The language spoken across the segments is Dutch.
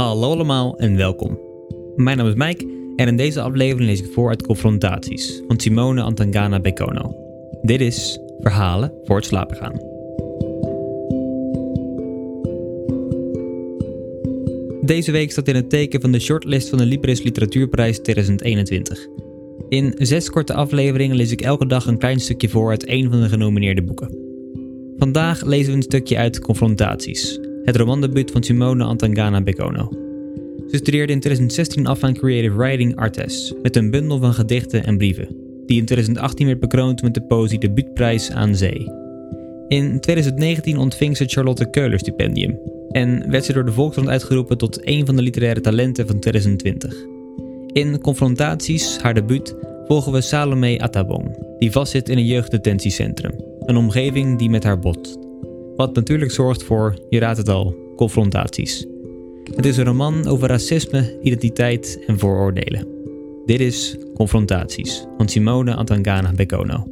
Hallo allemaal en welkom. Mijn naam is Mike en in deze aflevering lees ik voor uit Confrontaties van Simone Antangana Bekono. Dit is Verhalen voor het slapen gaan. Deze week staat in het teken van de shortlist van de Libris Literatuurprijs 2021. In zes korte afleveringen lees ik elke dag een klein stukje voor uit een van de genomineerde boeken. Vandaag lezen we een stukje uit Confrontaties, het romandebuut van Simone Antangana Bekono. Ze studeerde in 2016 af aan Creative Writing Artes met een bundel van gedichten en brieven, die in 2018 werd bekroond met de Poëzie Debuutprijs aan Zee. In 2019 ontving ze het Charlotte Keuler Stipendium en werd ze door de Volkskrant uitgeroepen tot een van de literaire talenten van 2020. In Confrontaties, haar debuut, volgen we Salome Atabong, die vastzit in een jeugddetentiecentrum, een omgeving die met haar botst. Wat natuurlijk zorgt voor, je raadt het al, confrontaties. Het is een roman over racisme, identiteit en vooroordelen. Dit is Confrontaties van Simone Antangana Bekono.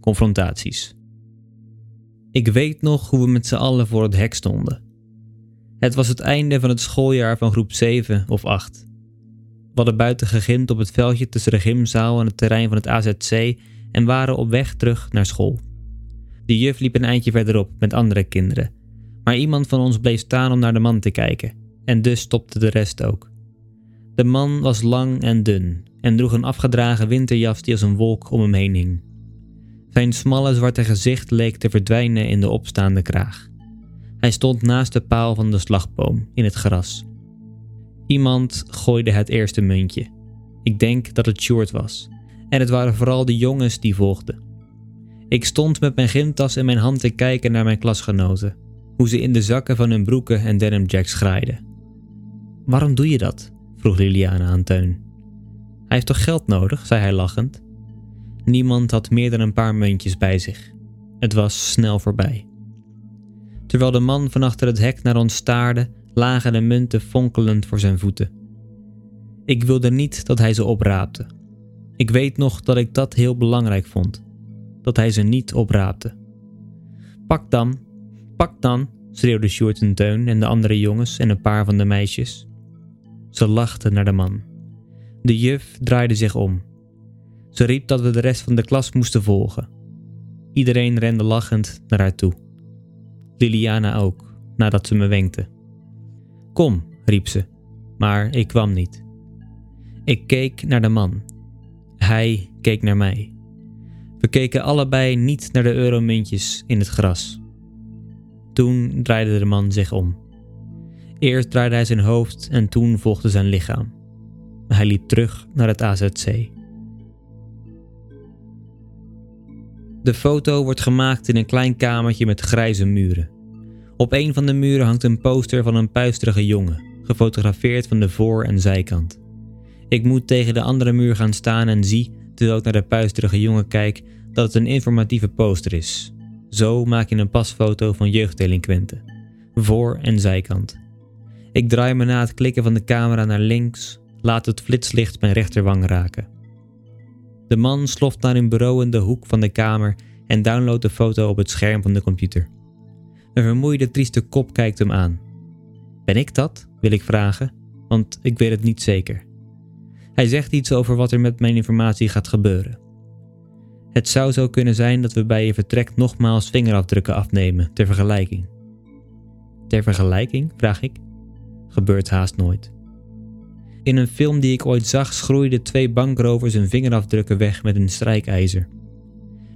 Confrontaties. Ik weet nog hoe we met z'n allen voor het hek stonden. Het was het einde van het schooljaar van groep 7 of 8. Hadden buiten gegimd op het veldje tussen de gymzaal en het terrein van het AZC en waren op weg terug naar school. De juf liep een eindje verderop met andere kinderen, maar iemand van ons bleef staan om naar de man te kijken, en dus stopte de rest ook. De man was lang en dun en droeg een afgedragen winterjas die als een wolk om hem heen hing. Zijn smalle zwarte gezicht leek te verdwijnen in de opstaande kraag. Hij stond naast de paal van de slagboom in het gras. Iemand gooide het eerste muntje. Ik denk dat het Sjoerd was. En het waren vooral de jongens die volgden. Ik stond met mijn gymtas in mijn hand te kijken naar mijn klasgenoten. Hoe ze in de zakken van hun broeken en denimjacks graaiden. Waarom doe je dat? vroeg Liliana aan Teun. Hij heeft toch geld nodig? zei hij lachend. Niemand had meer dan een paar muntjes bij zich. Het was snel voorbij. Terwijl de man van achter het hek naar ons staarde, lagen de munten fonkelend voor zijn voeten. Ik wilde niet dat hij ze opraapte. Ik weet nog dat ik dat heel belangrijk vond. Dat hij ze niet opraapte. Pak dan, pak dan, schreeuwde Sjoerd en Teun en de andere jongens en een paar van de meisjes. Ze lachten naar de man. De juf draaide zich om. Ze riep dat we de rest van de klas moesten volgen. Iedereen rende lachend naar haar toe. Liliana ook, nadat ze me wenkte. Kom, riep ze, maar ik kwam niet. Ik keek naar de man. Hij keek naar mij. We keken allebei niet naar de euromuntjes in het gras. Toen draaide de man zich om. Eerst draaide hij zijn hoofd en toen volgde zijn lichaam. Hij liep terug naar het AZC. De foto wordt gemaakt in een klein kamertje met grijze muren. Op een van de muren hangt een poster van een puisterige jongen, gefotografeerd van de voor- en zijkant. Ik moet tegen de andere muur gaan staan en zie, terwijl ik naar de puisterige jongen kijk, dat het een informatieve poster is. Zo maak je een pasfoto van jeugddelinquenten. Voor- en zijkant. Ik draai me na het klikken van de camera naar links, laat het flitslicht mijn rechterwang raken. De man sloft naar een bureau in de hoek van de kamer en downloadt de foto op het scherm van de computer. Een vermoeide, trieste kop kijkt hem aan. Ben ik dat? wil ik vragen, want ik weet het niet zeker. Hij zegt iets over wat er met mijn informatie gaat gebeuren. Het zou zo kunnen zijn dat we bij je vertrek nogmaals vingerafdrukken afnemen, ter vergelijking. Ter vergelijking? vraag ik. Gebeurt haast nooit. In een film die ik ooit zag schroeiden twee bankrovers hun vingerafdrukken weg met een strijkijzer.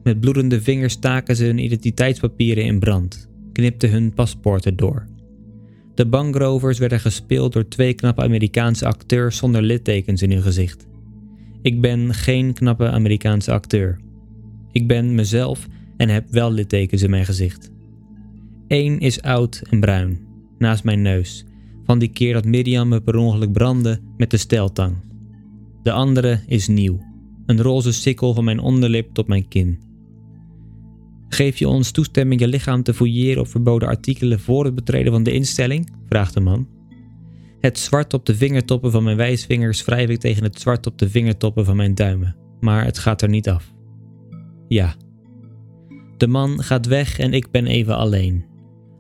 Met bloedende vingers staken ze hun identiteitspapieren in brand, knipten hun paspoorten door. De bankrovers werden gespeeld door twee knappe Amerikaanse acteurs zonder littekens in hun gezicht. Ik ben geen knappe Amerikaanse acteur. Ik ben mezelf en heb wel littekens in mijn gezicht. Eén is oud en bruin, naast mijn neus, van die keer dat Miriam me per ongeluk brandde met de steltang. De andere is nieuw, een roze sikkel van mijn onderlip tot mijn kin. Geef je ons toestemming je lichaam te fouilleren op verboden artikelen voor het betreden van de instelling? vraagt de man. Het zwart op de vingertoppen van mijn wijsvingers wrijf ik tegen het zwart op de vingertoppen van mijn duimen, maar het gaat er niet af. Ja. De man gaat weg en ik ben even alleen.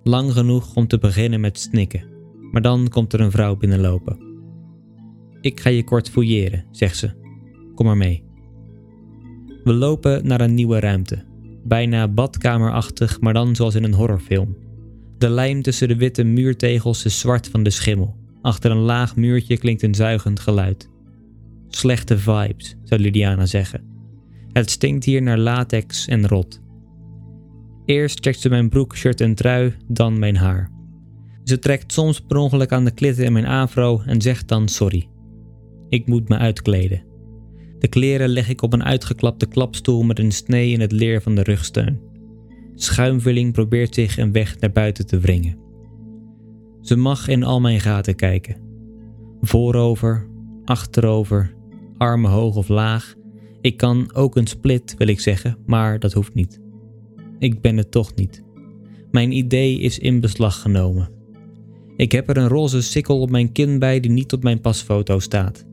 Lang genoeg om te beginnen met snikken, maar dan komt er een vrouw binnenlopen. Ik ga je kort fouilleren, zegt ze. Kom maar mee. We lopen naar een nieuwe ruimte, bijna badkamerachtig, maar dan zoals in een horrorfilm. De lijm tussen de witte muurtegels is zwart van de schimmel. Achter een laag muurtje klinkt een zuigend geluid. Slechte vibes, zou Lydiana zeggen. Het stinkt hier naar latex en rot. Eerst checkt ze mijn broek, shirt en trui, dan mijn haar. Ze trekt soms per ongeluk aan de klitten in mijn afro en zegt dan sorry. Ik moet me uitkleden. De kleren leg ik op een uitgeklapte klapstoel met een snee in het leer van de rugsteun. Schuimvulling probeert zich een weg naar buiten te wringen. Ze mag in al mijn gaten kijken. Voorover, achterover, armen hoog of laag. Ik kan ook een split, wil ik zeggen, maar dat hoeft niet. Ik ben het toch niet. Mijn idee is in beslag genomen. Ik heb er een roze sikkel op mijn kin bij die niet op mijn pasfoto staat.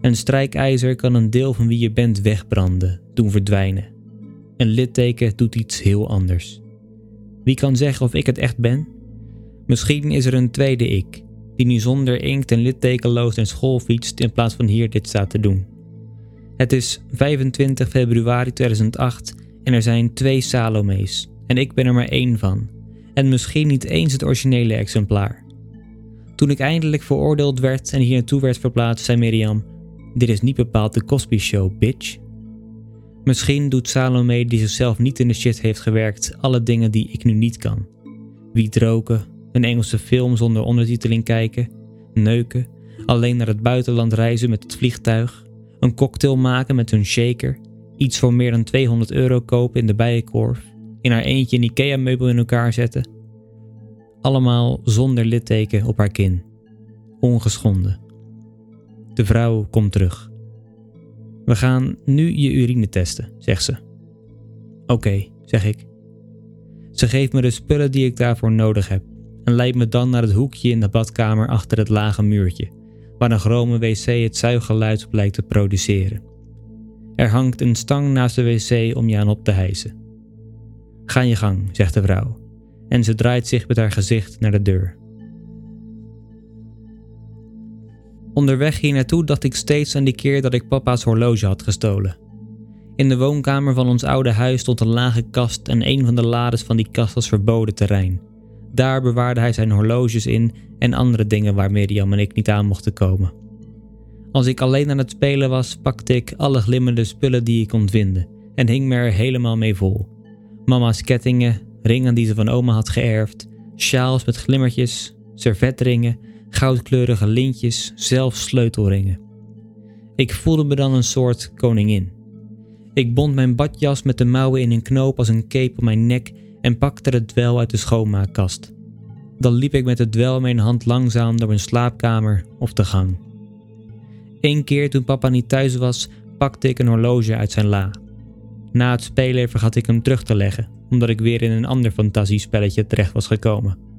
Een strijkijzer kan een deel van wie je bent wegbranden, doen verdwijnen. Een litteken doet iets heel anders. Wie kan zeggen of ik het echt ben? Misschien is er een tweede ik, die nu zonder inkt en littekenloos naar school fietst in plaats van hier dit staat te doen. Het is 25 februari 2008 en er zijn twee Salome's en ik ben er maar één van. En misschien niet eens het originele exemplaar. Toen ik eindelijk veroordeeld werd en hier naartoe werd verplaatst, zei Miriam: Dit is niet bepaald de Cosby Show, bitch. Misschien doet Salome, die zichzelf niet in de shit heeft gewerkt, alle dingen die ik nu niet kan. Wiet roken, een Engelse film zonder ondertiteling kijken, neuken, alleen naar het buitenland reizen met het vliegtuig, een cocktail maken met hun shaker, iets voor meer dan 200 euro kopen in de bijenkorf, in haar eentje een IKEA-meubel in elkaar zetten. Allemaal zonder litteken op haar kin, ongeschonden. De vrouw komt terug. We gaan nu je urine testen, zegt ze. Oké, zeg ik. Ze geeft me de spullen die ik daarvoor nodig heb en leidt me dan naar het hoekje in de badkamer achter het lage muurtje, waar een chrome wc het zuiggeluid blijkt te produceren. Er hangt een stang naast de wc om je aan op te hijsen. Ga je gang, zegt de vrouw, en ze draait zich met haar gezicht naar de deur. Onderweg hier naartoe dacht ik steeds aan die keer dat ik papa's horloge had gestolen. In de woonkamer van ons oude huis stond een lage kast en een van de lades van die kast was verboden terrein. Daar bewaarde hij zijn horloges in en andere dingen waar Miriam en ik niet aan mochten komen. Als ik alleen aan het spelen was, pakte ik alle glimmende spullen die ik kon vinden en hing me er helemaal mee vol. Mama's kettingen, ringen die ze van oma had geërfd, sjaals met glimmertjes, servetringen, goudkleurige lintjes, zelfs sleutelringen. Ik voelde me dan een soort koningin. Ik bond mijn badjas met de mouwen in een knoop als een cape op mijn nek en pakte het dwel uit de schoonmaakkast. Dan liep ik met het dwel in mijn hand langzaam door mijn slaapkamer of de gang. Eén keer toen papa niet thuis was, pakte ik een horloge uit zijn la. Na het spelen vergat ik hem terug te leggen, omdat ik weer in een ander fantasiespelletje terecht was gekomen.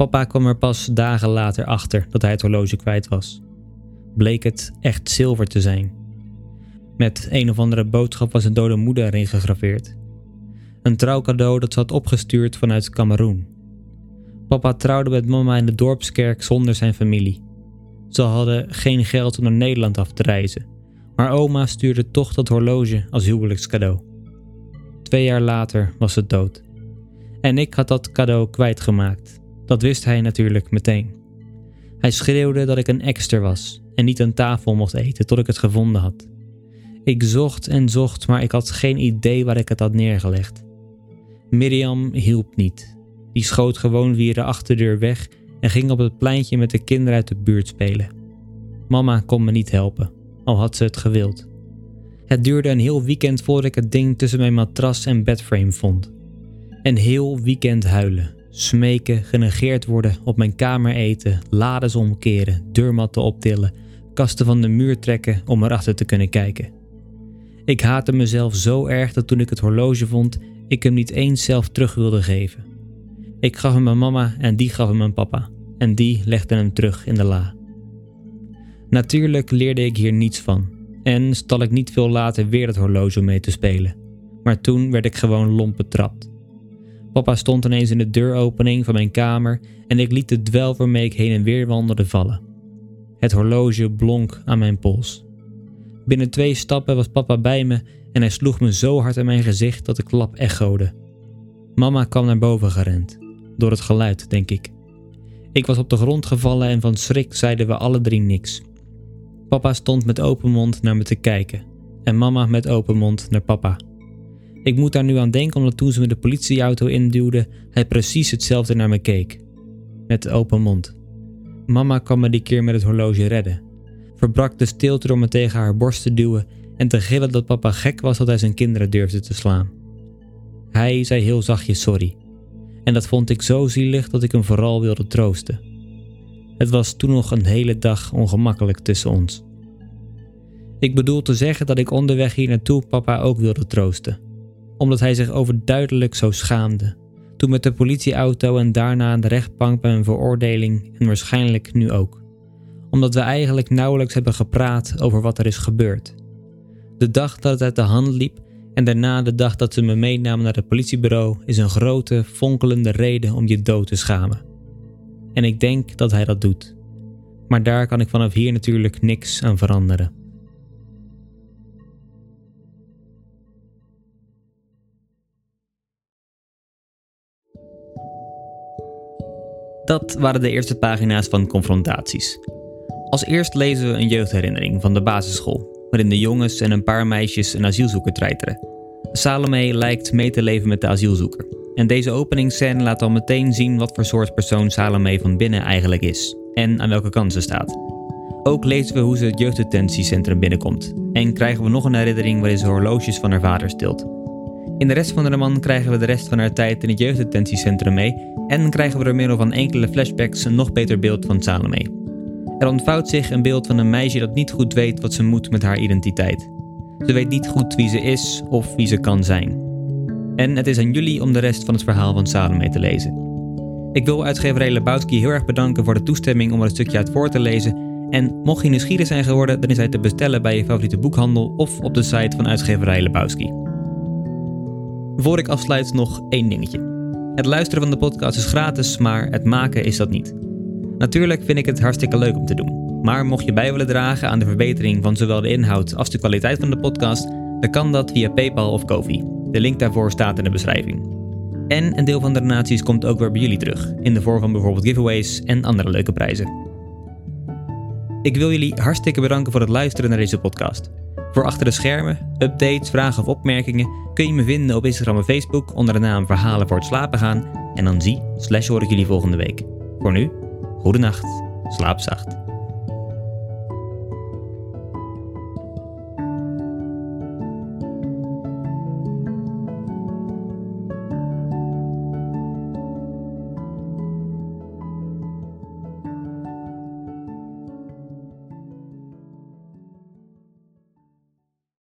Papa kwam er pas dagen later achter dat hij het horloge kwijt was. Bleek het echt zilver te zijn. Met een of andere boodschap was een dode moeder erin gegraveerd. Een trouwcadeau dat ze had opgestuurd vanuit Cameroen. Papa trouwde met mama in de dorpskerk zonder zijn familie. Ze hadden geen geld om naar Nederland af te reizen, maar oma stuurde toch dat horloge als huwelijkscadeau. Twee jaar later was ze dood. En ik had dat cadeau kwijtgemaakt. Dat wist hij natuurlijk meteen. Hij schreeuwde dat ik een ekster was en niet aan tafel mocht eten tot ik het gevonden had. Ik zocht en zocht, maar ik had geen idee waar ik het had neergelegd. Miriam hielp niet. Die schoot gewoon via de achterdeur weg en ging op het pleintje met de kinderen uit de buurt spelen. Mama kon me niet helpen, al had ze het gewild. Het duurde een heel weekend voordat ik het ding tussen mijn matras en bedframe vond. Een heel weekend huilen, smeken, genegeerd worden, op mijn kamer eten, lades omkeren, deurmatten optillen, kasten van de muur trekken om erachter te kunnen kijken. Ik haatte mezelf zo erg dat toen ik het horloge vond, ik hem niet eens zelf terug wilde geven. Ik gaf hem aan mama en die gaf hem aan papa. En die legde hem terug in de la. Natuurlijk leerde ik hier niets van. En stal ik niet veel later weer het horloge mee te spelen. Maar toen werd ik gewoon lomp betrapt. Papa stond ineens in de deuropening van mijn kamer en ik liet de dwel waarmee ik heen en weer wandelde vallen. Het horloge blonk aan mijn pols. Binnen twee stappen was papa bij me en hij sloeg me zo hard in mijn gezicht dat de klap echode. Mama kwam naar boven gerend, door het geluid, denk ik. Ik was op de grond gevallen en van schrik zeiden we alle drie niks. Papa stond met open mond naar me te kijken en mama met open mond naar papa. Ik moet daar nu aan denken omdat toen ze me de politieauto induwde, hij precies hetzelfde naar me keek. Met open mond. Mama kwam me die keer met het horloge redden. Verbrak de stilte door me tegen haar borst te duwen en te gillen dat papa gek was dat hij zijn kinderen durfde te slaan. Hij zei heel zachtjes sorry. En dat vond ik zo zielig dat ik hem vooral wilde troosten. Het was toen nog een hele dag ongemakkelijk tussen ons. Ik bedoel te zeggen dat ik onderweg hier naartoe papa ook wilde troosten, omdat hij zich overduidelijk zo schaamde. Toen met de politieauto en daarna aan de rechtbank bij een veroordeling en waarschijnlijk nu ook. Omdat we eigenlijk nauwelijks hebben gepraat over wat er is gebeurd. De dag dat het uit de hand liep en daarna de dag dat ze me meenamen naar het politiebureau is een grote, fonkelende reden om je dood te schamen. En ik denk dat hij dat doet. Maar daar kan ik vanaf hier natuurlijk niks aan veranderen. Dat waren de eerste pagina's van Confrontaties. Als eerst lezen we een jeugdherinnering van de basisschool, waarin de jongens en een paar meisjes een asielzoeker treiteren. Salome lijkt mee te leven met de asielzoeker. En deze openingsscène laat al meteen zien wat voor soort persoon Salome van binnen eigenlijk is en aan welke kant ze staat. Ook lezen we hoe ze het jeugddetentiecentrum binnenkomt en krijgen we nog een herinnering waarin ze horloges van haar vader stilt. In de rest van de roman krijgen we de rest van haar tijd in het jeugddetentiecentrum mee en krijgen we door middel van enkele flashbacks een nog beter beeld van Salome. Er ontvouwt zich een beeld van een meisje dat niet goed weet wat ze moet met haar identiteit. Ze weet niet goed wie ze is of wie ze kan zijn. En het is aan jullie om de rest van het verhaal van Salome te lezen. Ik wil uitgeverij Lebowski heel erg bedanken voor de toestemming om er een stukje uit voor te lezen. En mocht je nieuwsgierig zijn geworden, dan is hij te bestellen bij je favoriete boekhandel of op de site van uitgeverij Lebowski. Voor ik afsluit nog één dingetje. Het luisteren van de podcast is gratis, maar het maken is dat niet. Natuurlijk vind ik het hartstikke leuk om te doen. Maar mocht je bij willen dragen aan de verbetering van zowel de inhoud als de kwaliteit van de podcast, dan kan dat via PayPal of Kofi. De link daarvoor staat in de beschrijving. En een deel van de donaties komt ook weer bij jullie terug, in de vorm van bijvoorbeeld giveaways en andere leuke prijzen. Ik wil jullie hartstikke bedanken voor het luisteren naar deze podcast. Voor achter de schermen, updates, vragen of opmerkingen kun je me vinden op Instagram en Facebook onder de naam Verhalen voor het slapen gaan. En dan zie slash hoor ik jullie volgende week. Voor nu, goede nacht, slaap zacht.